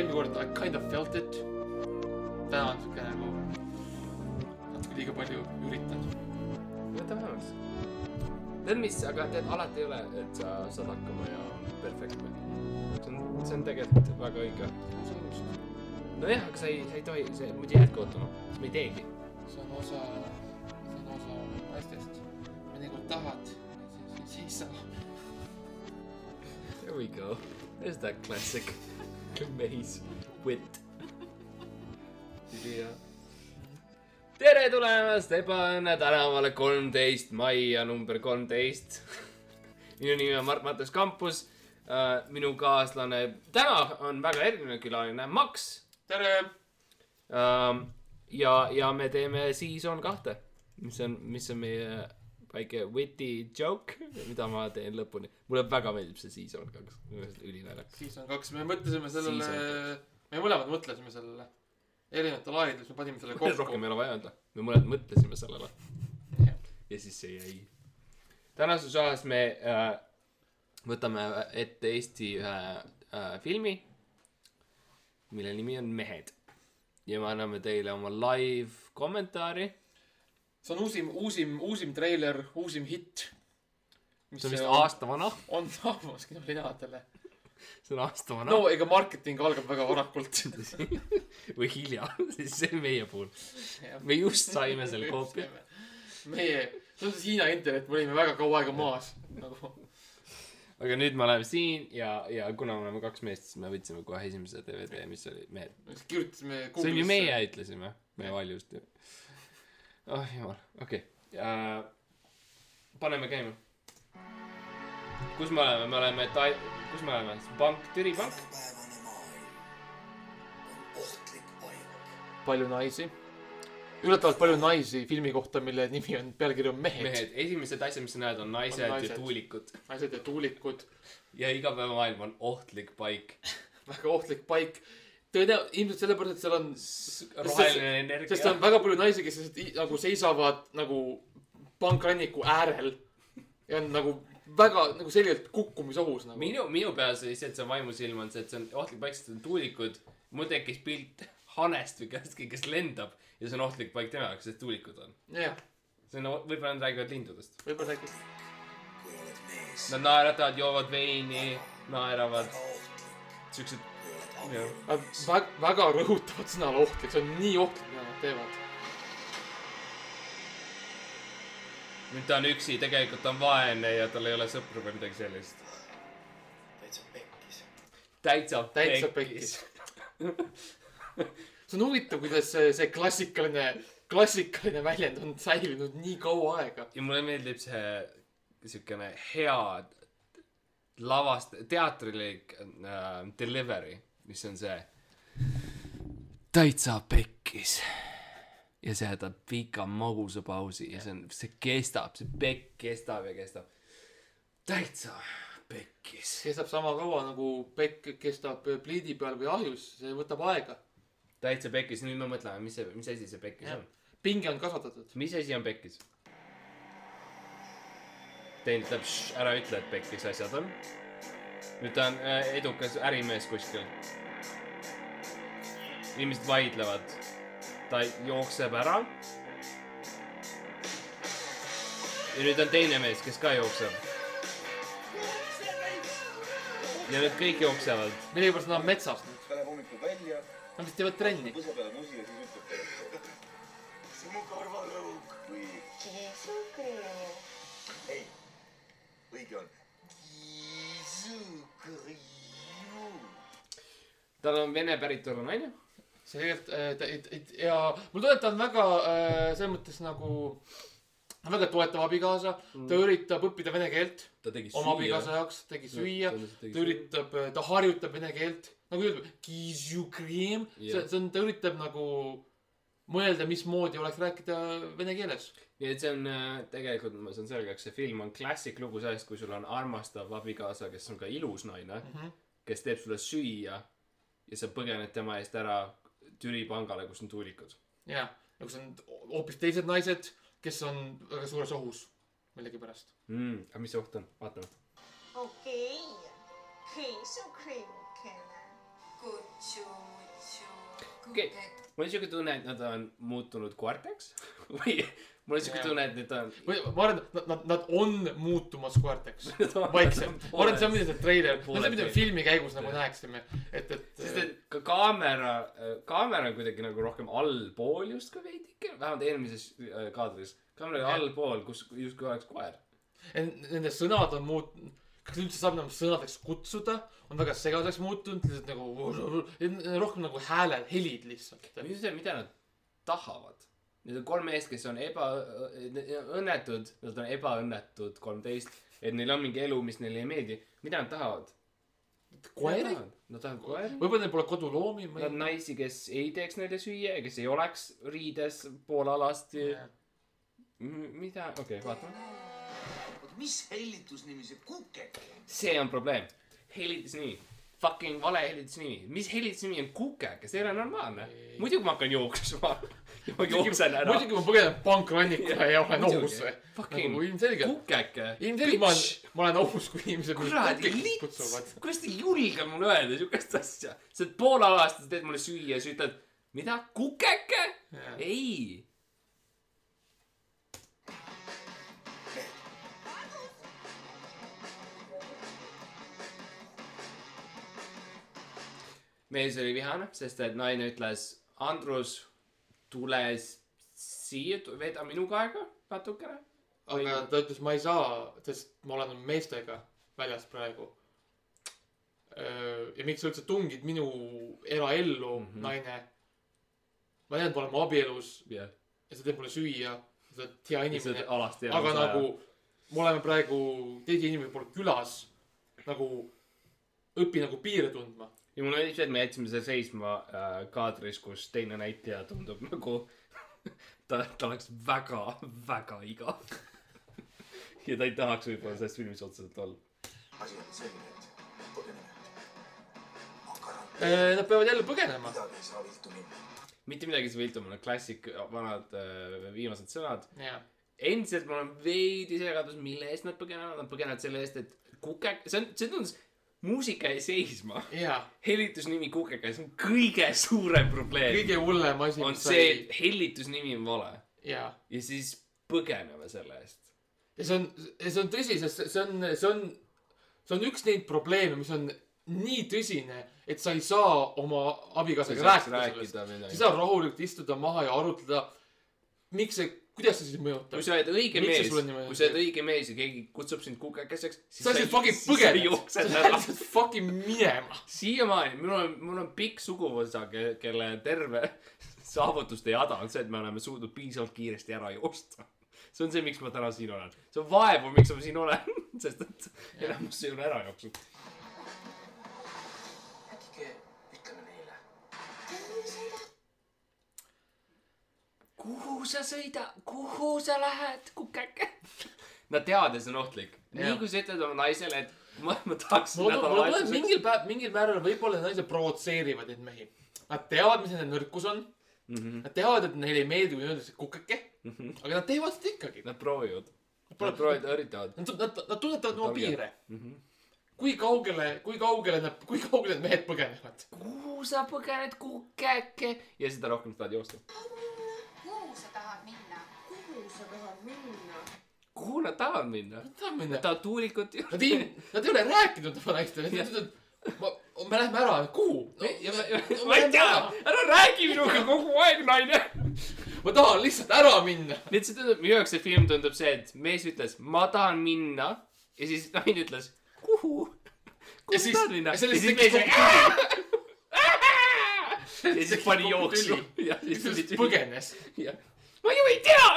eelmine kord I kind of felt it. täna on siuke nagu natuke liiga palju üritanud. võta vähemaks. tead mis, aga tead, alati ei ole, et sa saad hakkama ja perfektne. see on, see on tegelikult väga õige. nojah, aga sa ei, sa ei tohi, sa muidu jäädki ootama, me ei teegi. see on osa, see on osa naistest. mõnikord tahad, siis ei saa. There we go. There's that classic wit. ülihea. tere tulemast Ebaõnne tänavale kolmteist, Maia number kolmteist. minu nimi on Mart-Mattias Kampus. minu kaaslane, täna on väga eriline külaline, Max. tere. ja, ja me teeme Season kahte, mis on, mis on meie väike witty joke, mida ma teen lõpuni. mulle väga meeldib see Season kaks, minu meelest ülinaljakas. siis on kaks, me mõtlesime sellele, me mõlemad mõtlesime sellele. erinevatel aegadel, siis me panime selle rohkem kokku. ei ole vaja öelda, me mõlemad mõtlesime sellele ja siis see jäi. tänases osas me äh, võtame ette Eesti ühe äh, filmi, mille nimi on Mehed. ja me anname teile oma live kommentaari. See on uusim, uusim, uusim treiler, uusim hitt. see on vist aasta vana, on saabumas kinolinadele. see on aasta vana no ega marketing algab väga varakult. või hilja, see on meie puhul. me just saime selle koopia. meie, on siis Hiina internet, me olime väga kaua aega maas nagu. aga nüüd me oleme siin ja, ja kuna me oleme kaks meest, siis me võtsime kohe esimese DVD, mis oli siis kirjutasime. see on ju meie, ütlesime, meie valjust ju. Oh jumal, okei okay.. paneme käima. kus me oleme, me oleme Tai-, kus me oleme, pank, Türi pank. palju naisi. üllatavalt palju naisi filmi kohta, mille nimi on, pealkiri on Mehed, Mehed.. esimesed asjad, mis sa näed, on naised, on naised. ja tuulikud. naised ja tuulikud, ja igapäevamaailm on ohtlik paik. väga ohtlik paik. tõenäoliselt, ilmselt sellepärast, et seal on, roheline sest seal on energia. väga palju naisi, kes lihtsalt nagu seisavad nagu pankranniku äärel ja on nagu väga nagu selgelt kukkumisohus nagu. minu, minu peas oli see, et see vaimusilm on see, et see on ohtlik paik, sest on tuulikud. mul tekkis pilt hanest või kellestki, kes lendab ja see on ohtlik paik tema jaoks, sest tuulikud on. jah, see on, võib-olla nad räägivad lindudest. võib-olla mees, Nad naeratavad, joovad veini, naeravad, siuksed, jah väga, väga rõhutavad sõnale ohtlik, see on nii ohtlik, mida nad teevad. nüüd ta on üksi, tegelikult ta on vaene ja tal ei ole sõpru või midagi sellist. täitsa pekkis. täitsa, täitsa pekkis. see on huvitav, kuidas see, see klassikaline, klassikaline väljend on säilinud nii kaua aega. ja mulle meeldib see siukene hea lavast-, teatrilik äh, delivery, mis on see. täitsa pekkis. ja see jätab pika magusa pausi ja see on, see kestab, see pekk kestab ja kestab. täitsa pekkis. kestab sama kaua nagu pekk kestab pliidi peal või ahjus, see võtab aega. täitsa pekkis, nüüd me mõtleme, mis see, mis asi see pekkis on. pinge on kasvatatud. mis asi on pekkis? Tein ütleb, ära ütle, et pekkis asjad on. nüüd ta on äh, edukas ärimees kuskil. Inimesed vaidlevad. ta jookseb ära. ja nüüd on teine mees, kes ka jookseb. ja need kõik jooksevad. millegipärast nad on metsas nüüd. ta läheb hommikul välja, Nad vist teevad trenni. põsa peale musi ja siis ütleb teile. see on mu karvalõug või ei, õige on. tal on vene päritolu naine. Äh, ta- et- et- ja mulle tundub, et ta on väga äh, selles mõttes nagu väga toetav abikaasa mm.. ta üritab õppida vene keelt oma abikaasa jaoks, tegi süüa, ta üritab, ta harjutab vene keelt. nagu ütleb, see, Jah. see on, ta üritab nagu mõelda, mismoodi oleks rääkida vene keeles. nii et see on äh, tegelikult, ma saan selgeks, see film on klassik lugu sellest, kui sul on armastav abikaasa, kes on ka ilus naine mm, -hmm. kes teeb sulle süüa ja sa põgened tema eest ära Türi pangale, kus on tuulikud. ja, nagu see on hoopis teised naised, kes on väga suures ohus millegipärast. mm,. aga mis see oht on, vaatame. okei, keisukriimukene. Okei. mul on siuke tunne, et nad on muutunud koerteks või mul on siuke tunne, et need on. ma arvan, et nad, nad, on muutumas koerteks. vaikselt. ma arvan, et see on, mida see treiler, see, mida me filmi käigus nagu näeksime, et, et. sest et ka kaamera, kaamera on kuidagi nagu rohkem allpool justkui veidike, vähemalt eelmises äh, kaadris. kaamera oli allpool, kus justkui oleks koer. Nende sõnad on muutunud, kas üldse saab nagu sõnadeks kutsuda, on väga segaseks muutunud, lihtsalt nagu, rohkem nagu hääled, helid lihtsalt. mida, mida nad tahavad? Need on kolm meest, kes on ebaõnnetud, nad on ebaõnnetud kolmteist, et neil on mingi elu, mis neile ei meeldi. mida nad tahavad? koeri? Nad tahavad koeri. võib-olla neil pole koduloomi, Nad naisi, kes ei teeks neile süüa ja kes ei oleks riides pool alasti. ei. mida, okei okay,, vaatame. oota, mis hellitusnimi see kukeke on? see on probleem. hellitusnimi. Fucking vale hellitusnimi. mis hellitusnimi on kukeke, see ei ole normaalne. muidugi ma hakkan jooksma. ma jooksen ära. muidugi ma põgenen pankrannikule ja olen ohus nagu ilmselgelt. kukeke. ilmselgelt ma olen, ma olen ohus, kui inimesed mind kukeks kutsuvad., kuidas te julge mulle öelda siukest asja? sa oled pool aastat, teed mulle süüa ja siis ütled, mida, kukeke? ei. mees oli vihane, sest et naine ütles, Andrus, tule siia, veeda minuga aega natukene. aga ta ütles, ma ei saa, sest ma olen meestega väljas praegu. ja miks sa üldse tungid minu eraellu mm. -hmm. naine. ma tean, et me oleme abielus jah, ja sa teed mulle süüa, sa oled hea inimene, aga nagu me oleme praegu teise inimese poole külas, nagu õpi nagu piire tundma. Ja mulle meeldib see, et me jätsime selle seisma äh, kaadris, kus teine näitleja tundub nagu ta, ta oleks väga, väga igav. ja ta ei tahaks võib-olla selles filmis otseselt olla. asi on selline, et põgeneme. ma Äh, Nad peavad jälle põgenema. midagi ei saa viltu minna. mitte midagi ei saa viltu minna, klassik, vanad äh, viimased sõnad. jah, endiselt mul on veidi segadus, mille eest nad põgenevad, nad põgenevad selle eest, et kukek, see on, see tundus, muusika jäi seisma. hellitusnimi kukeke, see on kõige suurem probleem. kõige hullem asi, on see, et hellitusnimi on vale ja, siis põgeneme selle eest. ja see on, see on tõsi, sest see- see on, see on, see on üks neid probleeme, mis on nii tõsine, et sa ei saa oma abikaasaga rääkida sellest. sa ei saa rahulikult istuda maha ja arutleda, miks see, kuidas see siis mõjutab kui. sa oled õige Miks mees, kui sa oled õige mees ja keegi kutsub sind kukekeseks, siis sa lihtsalt fucking põgened, sa lihtsalt fucking minema. siiamaani, mul on, mul on pikk suguvõsa, kelle terve saavutuste jada on see, et me oleme suutnud piisavalt kiiresti ära joosta. see on see, miks ma täna siin olen. see on vaevu, miks ma siin olen, sest et enamus ei ole ära jooksnud. Kuhu sa sõida, kuhu sa lähed, kukeke? Nad teavad, et see on ohtlik. nii kui sa ütled oma naisele, et ma, ma nädalavahetuseks. mingil päev, mingil määral võib-olla naised provotseerivad neid mehi. Nad teavad, mis nende nõrkus on. Mhm. Nad teavad, et neile ei meeldi, kui öeldakse kukeke. aga nad teevad seda ikkagi. Nad proovivad. Nad proovivad ja üritavad. Nad, nad, nad tunnetavad oma piire. Mhm. kui kaugele, kui kaugele nad, kui kaugele need mehed põgenevad. kuhu sa põgened, kukeke? ja seda rohkem sa tahad joosta. Kuhu sa tahad minna? kuhu sa tahad minna? kuhu nad tahavad minna? Nad tahavad minna Nad. tahavad tuulikut ju. Nad ei, nad ei ole rääkinud oma naistele, nad ütlevad, ma, me läheme ära, kuhu? ja ma, ma ei tea, ära räägi minuga kogu aeg, naine. ma tahan lihtsalt ära minna. nii et see tundub, minu jaoks see film tundub see, et mees ütles, ma tahan minna ja siis naine ütles, kuhu? kuhu Ja sa siis- tahad minna? ja siis mees kogu tekkis pani jooksu tuli lihtsalt põgenes. ma ju ei tea.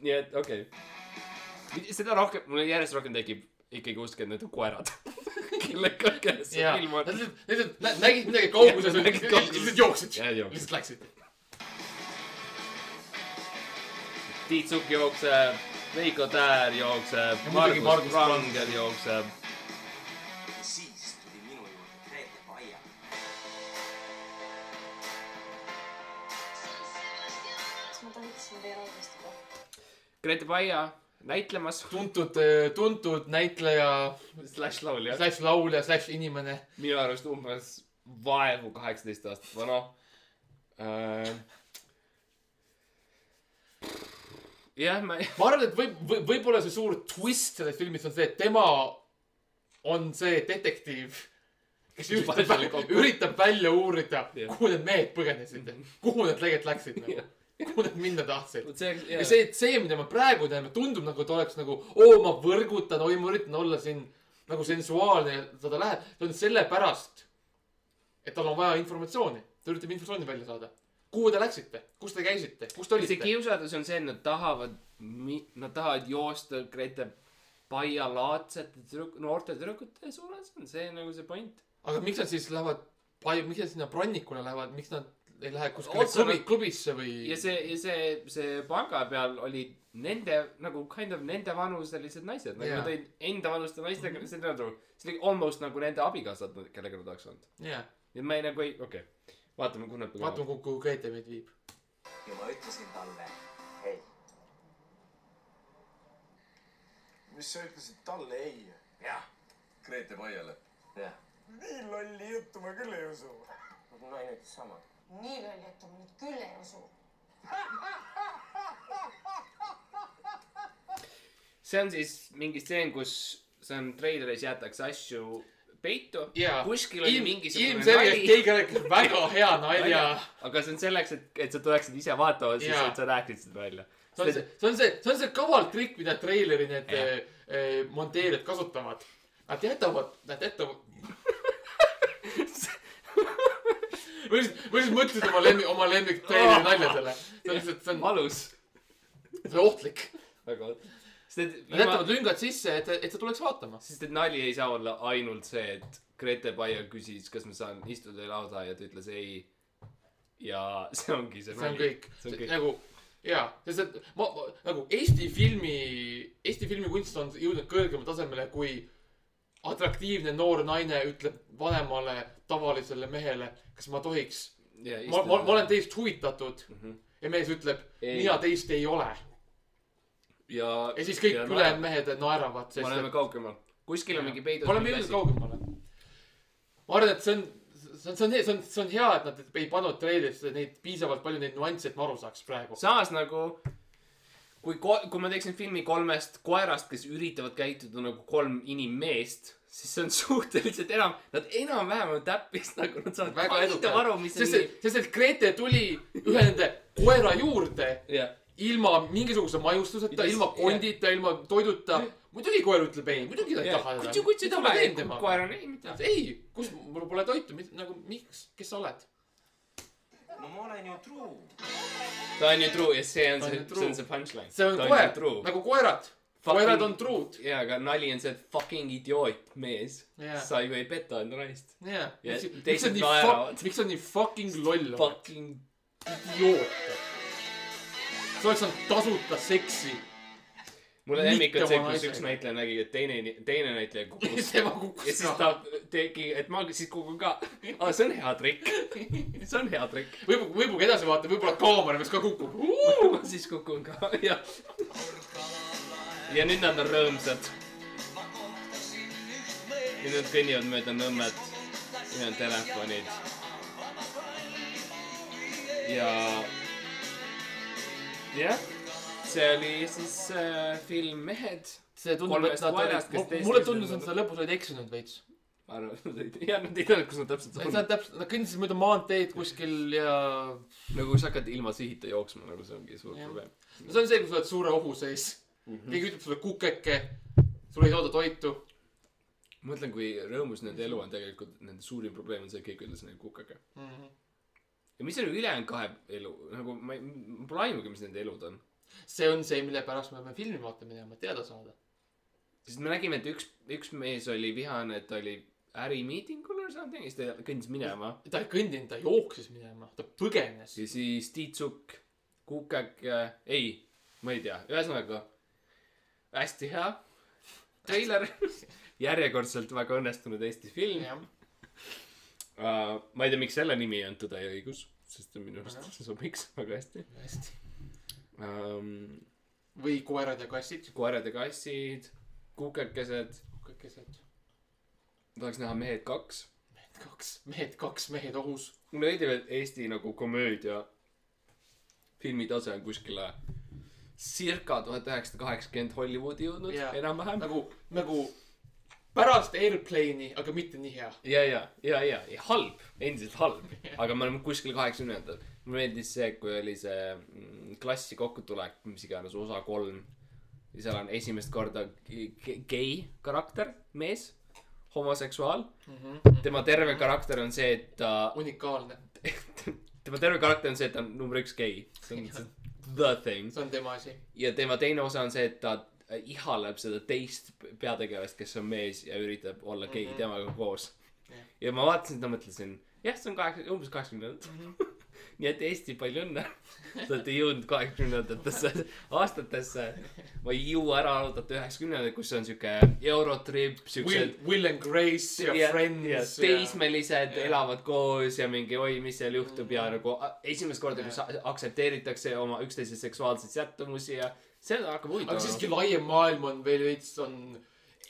nii et okei okay.. seda rohkem, mul järjest rohkem tekib ikkagi usk, et need on koerad. kellega, film nad on. lihtsalt, lihtsalt nä- nägid midagi kauguses, lihtsalt jooksid. Lihtsalt läksid. Tiit Sukk jookseb, Veiko Täär jookseb, Margus Margus Ranger jookseb. Kas ma tohiksin teie alustada? Grete Paia näitlemas. tuntud, tuntud näitleja, Slash laulja. slaš laulja, slaš inimene. minu arust umbes vaevu kaheksateist aastat vana äh,. jah, ma ma arvan, et võib, võib, võib-olla see suur twist selles filmis on see, et tema on see detektiiv, kes üritab üritab välja uurida, Jah. kuhu need mehed põgenesid, kuhu nad tegelikult läksid nagu, kuhu nad minna tahtsid. see, ja see, see, mida me praegu teeme, tundub nagu ta oleks nagu, oo, ma võrgutan, oi, ma üritan olla siin nagu sensuaalne ja ta, ta läheb, see on sellepärast, et tal on vaja informatsiooni, ta üritab informatsiooni välja saada. kuhu te läksite, kus te käisite, kus te see olite? kiusatus on see, et nad tahavad, nad tahavad joosta Grete Paia-laadsete tüdruk-, noorte tüdrukute suunas, on see nagu see point? aga miks nad siis lähevad, miks nad sinna Brannikule lähevad, miks nad ei lähe kuskile klubi klubisse või? ja see, ja see, see panga peal olid nende nagu kind of nende vanuselised naised, nagu Jaa. nad olid enda vanuste naistega mm, -hmm. see nagu, see oli almost nagu nende abikaasad, kellega nad oleks olnud. jah, ja ma ei nagu ei, okei okay., vaatame, kuhu nad vaatame, kuhu, kuhu Grete meid viib. ja ma ütlesin talle, ei. mis sa ütlesid talle ei? jah, Grete Paiale. jah. nii lolli juttu ma küll ei usu. naine ütles sama. Nii lolli, et ma nüüd küll ei usu. see on siis mingi stseen, kus see on treileris jäetakse asju peitu. jaa, kuskil oli mingisugune ilmselgelt keegi rääkis väga hea nalja. aga see on selleks, et, et sa tuleksid ise vaatama, siis et sa rääkisid seda välja. see on see, see on see, see on see kaval trikk, mida treileri need eh, eh, monteerijad kasutavad. Nad jätavad, nad jätavad. ma lihtsalt, ma lihtsalt mõtlesin oma lemmik, oma lemmik treileri nalja selle. see on lihtsalt, see on, valus. see on ohtlik. väga, et Nad jätavad lüngad sisse, et, et sa tuleks vaatama. sest et nali ei saa olla ainult see, et Grete Baia küsis, kas ma saan istuda laua taha ja ta ütles ei. ja see ongi see see on kõik. nagu jaa, sest et ma, ma nagu Eesti filmi, Eesti filmikunst on jõudnud kõrgemale tasemele, kui atraktiivne noor naine ütleb vanemale tavalisele mehele, kas ma tohiks, ma, ma, ma olen teist huvitatud mm. -hmm. ja mees ütleb, mina teist ei ole. ja, ja siis kõik ülejäänud mehed naeravad, me oleme kaugemal. kuskil on mingi et peidus. me oleme jõudnud kaugemale. ma arvan, et see on, see on, see on, see on, see on hea, et nad ei pannud treilrisse neid piisavalt palju neid nüansse, et ma aru saaks praegu. samas nagu, kui ko-, kui ma teeksin filmi kolmest koerast, kes üritavad käituda nagu kolm inimmeest, siis see on suhteliselt enam, nad enam-vähem on täppis nagu nad saavad väga edukad aru, mis sest et, sest et Grete tuli ühe nende koera juurde jah, ilma mingisuguse maiustuseta, Yes, ilma yeah. kondita, ilma toiduta. muidugi koer ütleb ei, muidugi ta ei taha teda. kutsu, kutsu tule, koer on ei, mida. ei, kus, mul pole toitu, nagu miks, kes sa oled? No ma olen ju truu. ta on ju true ja see on on see see on see punchline. see on ta koer true, nagu koerad. koerad on truud. jaa, aga nali on see, et fucking idioot mees Jaa. sa ju ei peta enda naist. jah, Ja teised naeravad. miks on nii fucking loll? Fucking idioot. sa oleks saanud tasuta seksi. Mulle Mitte lemmik on see, kus üks näitleja nägi, et teine, teine näitleja kukkus tema ja kukkus siis ka. ta tegi, et ma siis kukun ka. aa, see on hea trikk. see on hea trikk. võib-olla, võib-olla edasi vaata, võib-olla kaamera peal ka kukub. ma siis kukun ka, jah. ja nüüd nad on rõõmsad. nüüd nad kõnnivad mööda Nõmmet. nüüd on telefonid. ja, jah, see oli siis äh, film Mehed. see tundub, et nad olid, mulle tundus, et nad lõpus olid eksinud veits. ma arvan, et nad ei, jah, nad ei teadnud, kus nad täpselt on. nad täpselt, nad kõndisid mööda maanteed kuskil ja. nagu sa hakkad ilma sihita jooksma, nagu see ongi suur Jah. probleem. see on see, kui sa oled suure ohu sees mm. -hmm. keegi ütleb sulle kukeke, sulle ei tooda toitu. ma mõtlen, kui rõõmus nende elu on tegelikult, nende suurim probleem on see, et keegi ütles neile kukake. ja mis on ülejäänud kahe elu, nagu ma ei, mul pole aimugi, mis nende elud on. See on see, mille pärast me peame filmi vaatama minema, et teada saada. sest me nägime, et üks, üks mees oli vihane, et ta oli ärimiitingul or something, siis ta kõndis minema. ta ei kõndinud, ta jooksis minema, ta põgenes. ja siis Tiit Sukk, kukeke, ei, ma ei tea, ühesõnaga hästi hea treiler. järjekordselt väga õnnestunud Eesti film uh,. ma ei tea, miks selle nimi on Tõde ja õigus, sest minu arust sobiks väga hästi hästi. um,. või koerad ja kassid. koerad ja kassid, kukekesed, kukekesed. tahaks näha Mehed kaks. kaks mehed, kaks mehed ohus. mulle meeldib, et Eesti nagu komöödia filmitase on kuskile circa tuhat üheksasada kaheksakümmend Hollywoodi jõudnud Jaa. enam-vähem. nagu, nagu pärast Airplane'i, aga mitte nii hea. ja, ja, ja, ja, ja halb, endiselt halb, aga me oleme kuskil kaheksakümnendatel. Mulle meeldis see, kui oli see mm, klassi kokkutulek, mis iganes osa kolm. ja seal on esimest korda ge- ge- gei karakter, mees, homoseksuaal. tema terve karakter on see, et ta, unikaalne, tema terve karakter on see, et ta on number üks gei. see on see the thing. see on tema asi. ja tema teine osa on see, et ta ihaleb seda teist peategelast, kes on mees ja üritab olla gei mm -hmm. temaga koos Jah.. ja ma vaatasin seda, mõtlesin, jah, see on kaheksa, umbes kaheksakümnendad mm. -hmm. nii et Eesti, palju õnne. Te olete jõudnud kaheksakümnendatesse aastatesse. ma ei jõua ära oodata üheksakümnendaid, kus on siuke Eurotrip, siuksed, Will and Grace ja, ja Friends teismelised ja- elavad koos ja mingi oi, mis seal juhtub? Ja nagu a- esimest korda, kus aktsepteeritakse oma üksteise seksuaalseid sättumusi ja see hakkab huvitav aga siiski laiem maailm on veel veits on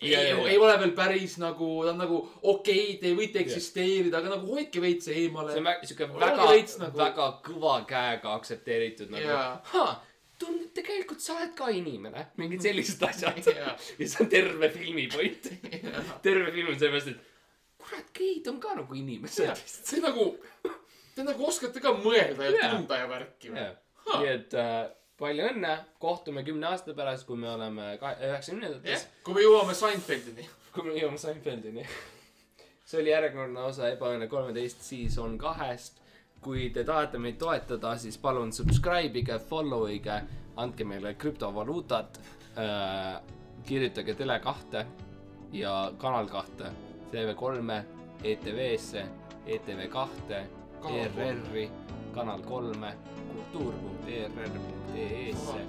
ei, ei ole veel päris nagu, ta on nagu okei okay,, te võite eksisteerida, aga nagu hoidke veits eemale see on. väga siuke Olge väga nagu-, väga kõva käega aktsepteeritud nagu ha, tund-, tegelikult sa oled ka inimene, mingid sellised asjad Jaa. ja see on terve filmi point. terve film on sellepärast, et kurat, geid on ka nagu inimesed. see nagu, te nagu oskate ka mõelda ja Jaa. tunda ja värki või? nii et äh, palju õnne, kohtume kümne aasta pärast, kui me oleme ka- üheksakümnendates jah, kui me jõuame Seinfeldini. kui me jõuame Seinfeldini. see oli järjekordne osa Ebaõnne kolmeteist season kahest. kui te tahate meid toetada, siis palun subscribe ige, follow ige, andke meile krüptovaluutat äh,. kirjutage Tele2 ja Kanal kahte, TV3-e, ETV-sse, ETV2-e, ERR-i, Kanal kolme, kultuur.err.ee-sse,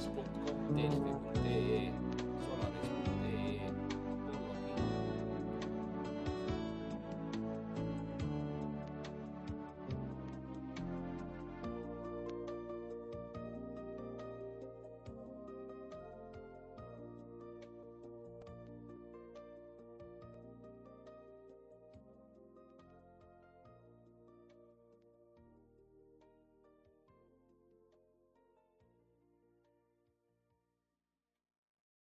delfi.ee